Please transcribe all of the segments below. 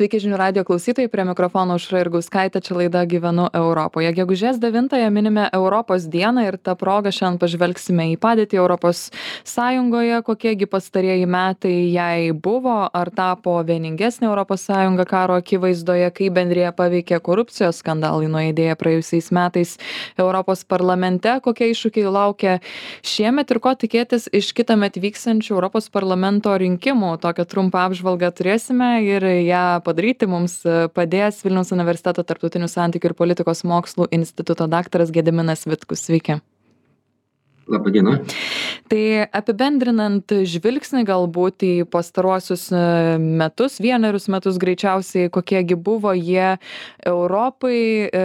Sveiki žinių radio klausytojai, prie mikrofono užra ir gauskaitė, čia laida Gyvenu Europoje. Gegužės 9-ąją minime Europos dieną ir tą progą šiandien pažvelgsime į padėtį Europos Sąjungoje, kokiegi pastarieji metai jai buvo, ar tapo vieningesnė Europos Sąjunga karo akivaizdoje, kaip bendrėje paveikė korupcijos skandalai nuėdėję praėjusiais metais Europos parlamente, kokie iššūkiai laukia šiemet ir ko tikėtis iš kitą metą vykstančių Europos parlamento rinkimų. Tokią trumpą apžvalgą turėsime ir ją padaryti mums e, padės Vilniaus universiteto tarptautinių santykių ir politikos mokslų instituto daktaras Gediminas Vitkus. Sveiki. Labadiena. Tai apibendrinant žvilgsnį galbūt į pastaruosius e, metus, vienerius metus greičiausiai, kokiegi buvo jie Europai, e,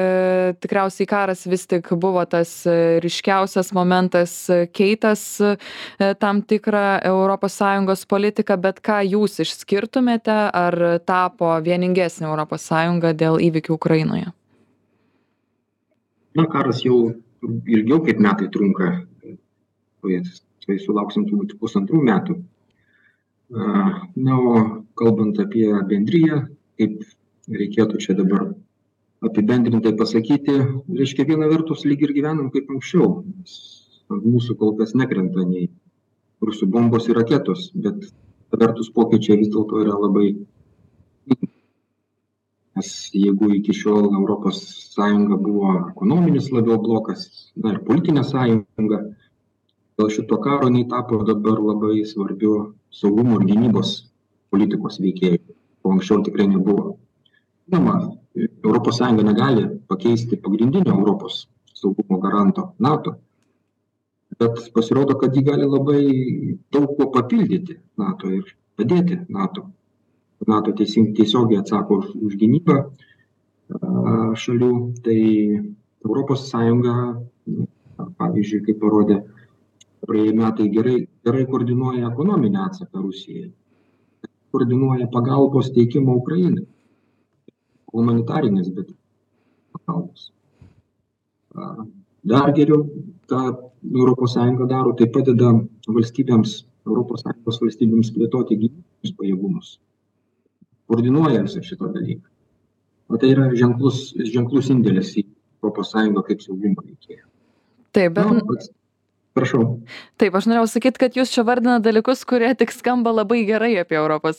tikriausiai karas vis tik buvo tas ryškiausias momentas keitas e, tam tikrą ES politiką, bet ką jūs išskirtumėte, ar tapo vieningesnė ES dėl įvykių Ukrainoje? Na, karas jau ilgiau kaip metai trunka tai sulauksim turbūt pusantrų metų. Na, o kalbant apie bendryją, kaip reikėtų čia dabar apibendrintai pasakyti, reiškia viena vertus lyg ir gyvenam kaip anksčiau. Mūsų kol kas nekrenta nei rusų bombos ir raketos, bet vertus pokyčiai vis dėlto yra labai. Nes jeigu iki šiol Sąjunga buvo ekonominis labiau blokas, na ir politinė sąjunga, dėl šito karo jinai tapo dabar labai svarbiu saugumo ir gynybos politikos veikėju, ko anksčiau tikrai nebuvo. Žinoma, Europos Sąjunga negali pakeisti pagrindinio Europos saugumo garanto NATO, bet pasirodo, kad ji gali labai daug ko papildyti NATO ir padėti NATO. NATO tiesiogiai atsako už, už gynybą šalių, tai Europos Sąjunga, pavyzdžiui, kaip parodė praėję metai gerai gerai koordinuoja ekonominį atsaką rusijai. Koordinuoja pagalbos teikimą ukrainai. Humanitarinės bet pagalbos. Dar geriau ką sąjunga daro tai padeda valstybėms sąjungos valstybėms plėtoti gynybinius pajėgumus. Koordinuoja visą šitą dalyką. O tai yra ženklus ženklus indėlis į sąjungą kaip saugumo veikėją Taip, bet... Nu, Prašau. Taip, aš norėjau sakyti, kad jūs čia vardina dalykus, kurie tik skamba labai gerai apie ES,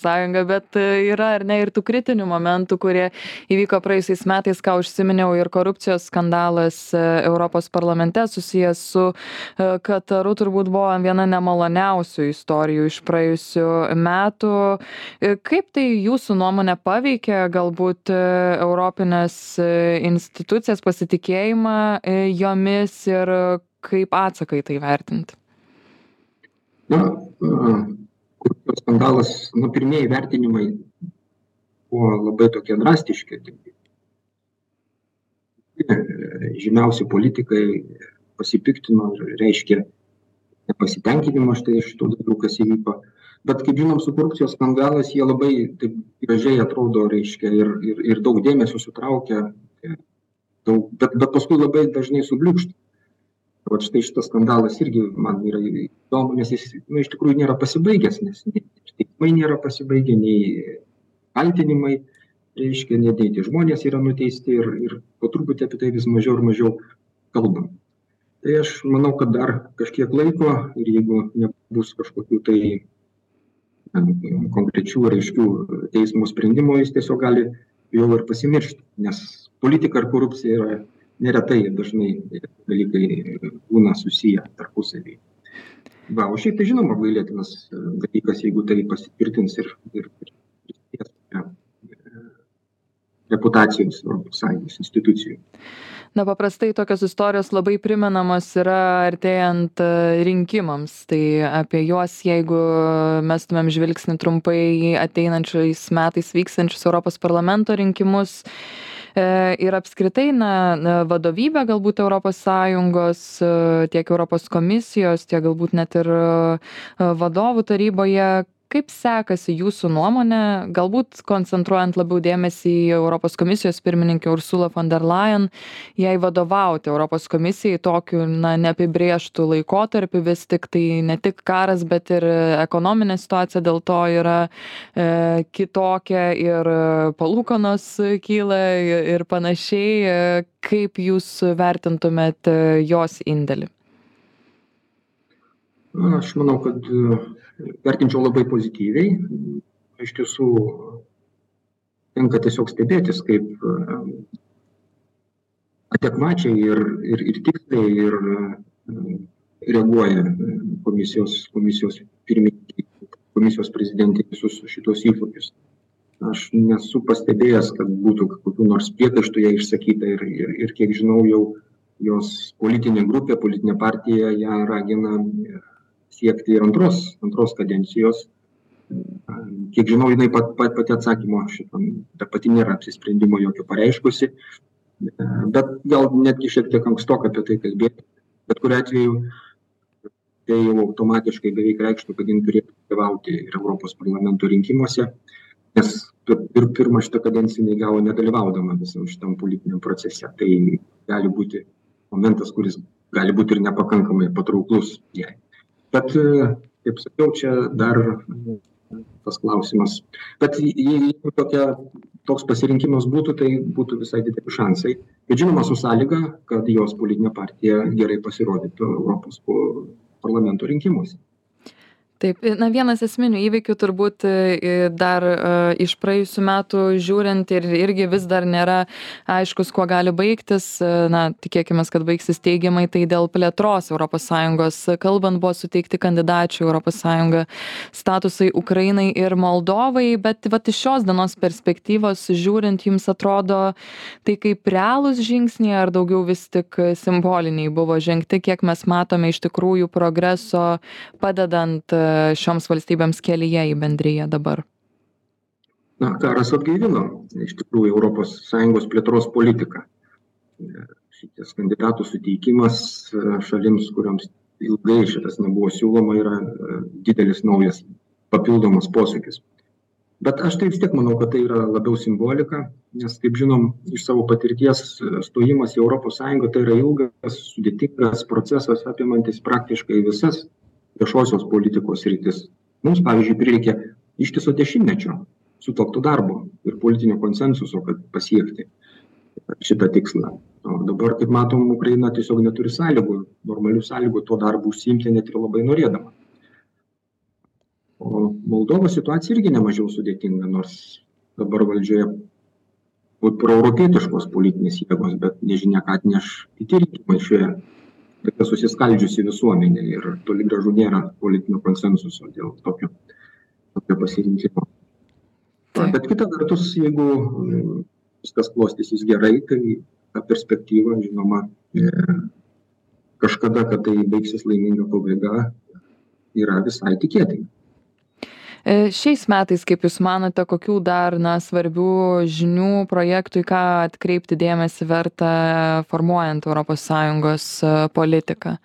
bet e, yra ar ne ir tų kritinių momentų, kurie įvyko praėjusiais metais, ką užsiminiau, ir korupcijos skandalas e, Europos parlamente susijęs su e, Kataru turbūt buvo viena nemaloniausių istorijų iš praėjusių metų. Kaip tai jūsų nuomonė paveikė galbūt Europinės institucijas pasitikėjimą jomis ir kaip atsaką į tai vertinti? Na, korupcijos skandalas, nu, pirmieji vertinimai buvo labai tokie drastiški. Žymiausi politikai pasipiktino ir reiškė nepasitenkinimą štai iš to dalykų, kas įvyko. Bet kaip žinom, su korupcijos skandalas jie labai taip gražiai atrodo, reiškia, ir, ir, ir daug dėmesio sutraukia, daug, bet, bet paskui labai dažnai subliūkšta vat štai šitas skandalas irgi man yra įdomu nes jis nu iš tikrųjų nėra pasibaigęs nes nei teismai nėra pasibaigę nei kaltinimai reiškia tie žmonės yra nuteisti ir ir po truputį apie tai vis mažiau ir mažiau kalbam tai aš manau kad dar kažkiek laiko ir jeigu nebus kažkokių tai konkrečių ar aiškių teismo sprendimų jis tiesiog gali jau ir pasimiršti nes politika ir korupcija yra neretai dažnai dalykai būna susiję tarpusavy. Va, o šiaip tai žinoma gailėtinas dalykas, jeigu tai pasitvirtins ir, ir, ir prisidės prie reputacijos Europos Sąjungos institucijų. Na, paprastai tokios istorijos labai primenamos yra artėjant rinkimams. Tai apie juos, jeigu mestumėm žvilgsnį trumpai ateinančiais metais vykstančius Europos parlamento rinkimus, E, ir apskritai na vadovybė galbūt europos sąjungos e, tiek europos komisijos tiek galbūt net ir e, vadovų taryboje kaip sekasi jūsų nuomone galbūt koncentruojant labiau dėmesį į europos komisijos pirmininkę ursulą fon der lajen jai vadovauti europos komisijai tokiu na neapibrėžtu laikotarpiu vis tiktai ne tik karas bet ir ekonominė situacija dėl to yra e, kitokia ir palūkanos kyla ir panašiai. E, kaip jūs vertintumėt e, jos indėlį Na, aš manau, kad e, vertinčiau labai pozityviai. Iš tiesų, tenka tiesiog stebėtis, kaip e, adekvačiai ir, ir, ir tiksliai ir e, reaguoja komisijos, komisijos pirmininkė, komisijos prezidentė visus šitos iššūkius. Aš nesu pastebėjęs, kad būtų kokių nors priekaištų ją išsakyta ir, ir, ir kiek žinau, jau jos politinė grupė, politinė partija ją ragina siekti ir antros, antros kadencijos. Kiek žinau, jinai pat, pat, pati atsakymo šitam, ta pati nėra apsisprendimo jokio pareiškusi, bet gal netgi šiek tiek ankstoka apie tai kalbėti. Bet kuriu atveju tai jau automatiškai beveik reikštų, kad jin turėtų dalyvauti ir Europos parlamento rinkimuose, nes ir pirmą šitą kadenciją jinai gavo nedalyvaudama visam šitam politiniam procese. Tai gali būti momentas, kuris gali būti ir nepakankamai patrauklus jai bet kaip sakiau čia dar tas klausimas. Bet jeigu tokia toks pasirinkimas būtų tai būtų visai dideli šansai. Bet žinoma su sąlyga kad jos politinė partija gerai pasirodytų europos parlamento rinkimuose taip na vienas esminių įvykių turbūt i dar iš praėjusių metų žiūrint ir irgi vis dar nėra aiškus kuo gali baigtis. Na tikėkimės kad baigsis teigiamai tai dėl plėtros europos sąjungos. Kalbant buvo suteikti kandidačių į europos sąjungą statusai ukrainai ir moldovai bet vat iš šios dienos perspektyvos žiūrint jums atrodo tai kaip realūs žingsniai ar daugiau vis tik simboliniai buvo žengti? Kiek mes matome iš tikrųjų progreso padedant šioms valstybėms kelyje į bendriją dabar? Na, karas atgaivino iš tikrųjų Sąjungos plėtros politiką. Šitas kandidatų suteikimas šalims, kuriams ilgai šitas nebuvo siūloma, yra didelis naujas papildomas posūkis. Bet aš tai vis tiek manau, kad tai yra labiau simbolika, nes, kaip žinom, iš savo patirties stojimas į ES tai yra ilgas, sudėtingas procesas apimantis praktiškai visas viešosios politikos sritis. Mums pavyzdžiui prireikė ištiso dešimtmečio sutelkto darbo ir politinio konsensuso kad pasiekti šitą tikslą. O dabar kaip matom ukraina tiesiog neturi sąlygų normalių sąlygų tuo darbu užsiimti net ir labai norėdama. O moldovos situacija irgi nemažiau sudėtinga nors dabar valdžioje būt proeuropietiškos politinės jėgos bet nežinia ką atneš kiti rinkimai šioje tokia susiskaldžiusi visuomenė ir toli gražu nėra politinio konsensuso dėl tokio, tokio pasirinkimo. Taip. Bet kita vertus, jeigu mm, viskas klostysis gerai, tai ta perspektyva, žinoma, e, kažkada, kad tai baigsis laiminga pabaiga, yra visai tikėtina. E, šiais metais kaip jūs manote kokių dar na svarbių žinių projektų į ką atkreipti dėmesį verta formuojant europos sąjungos e, politiką?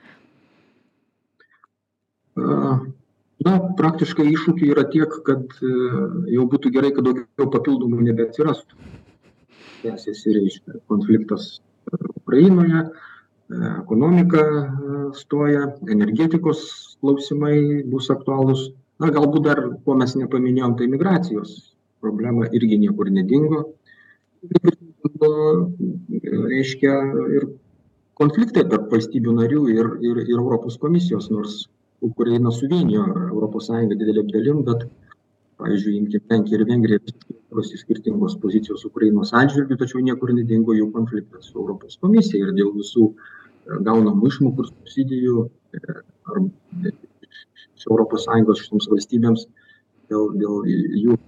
Na praktiškai iššūkių yra tiek kad e, jau būtų gerai kad daugiau papildomų nebeatsirastų. Tęsiasi reiškia konfliktas ukrainoje ekonomika stoja energetikos klausimai bus aktualūs na galbūt dar ko mes nepaminėjom tai migracijos problema irgi niekur nedingo. Reiškia ir konfliktai tarp valstybių narių ir ir ir europos komisijos nors ukraina suvienijo europos sąjungą didelėm dalim bet pavyzdžiui imkim lenkiją ir vengriją visiškai skirtingos pozicijos ukrainos atžvilgiu tačiau niekur nedingo jų konfliktas su europos komisija ir dėl visų gaunamų išmokų ir subsidijų ar iš europos sąjungos šitoms valstybėms dėl dėl jų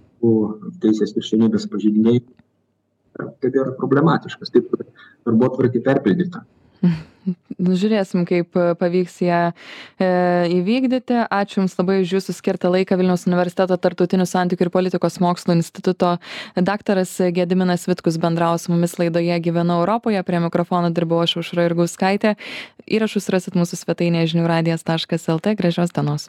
teisės viršenybės pažeidinėjimų tebėra problematiškas taip kad darbotvarkė perpildyta Nu, žiūrėsim, kaip pavyks ją e, įvykdyti. Ačiū Jums labai už Jūsų skirtą laiką Vilniaus universiteto tartutinių santykių ir politikos mokslo instituto daktaras Gediminas Vitkus bendravo su mumis laidoje Gyvenu Europoje. Prie mikrofono dirbau aš Užra ir Gauskaitė. Įrašus rasit mūsų svetainėje žinių radijas.lt. Gražios dienos.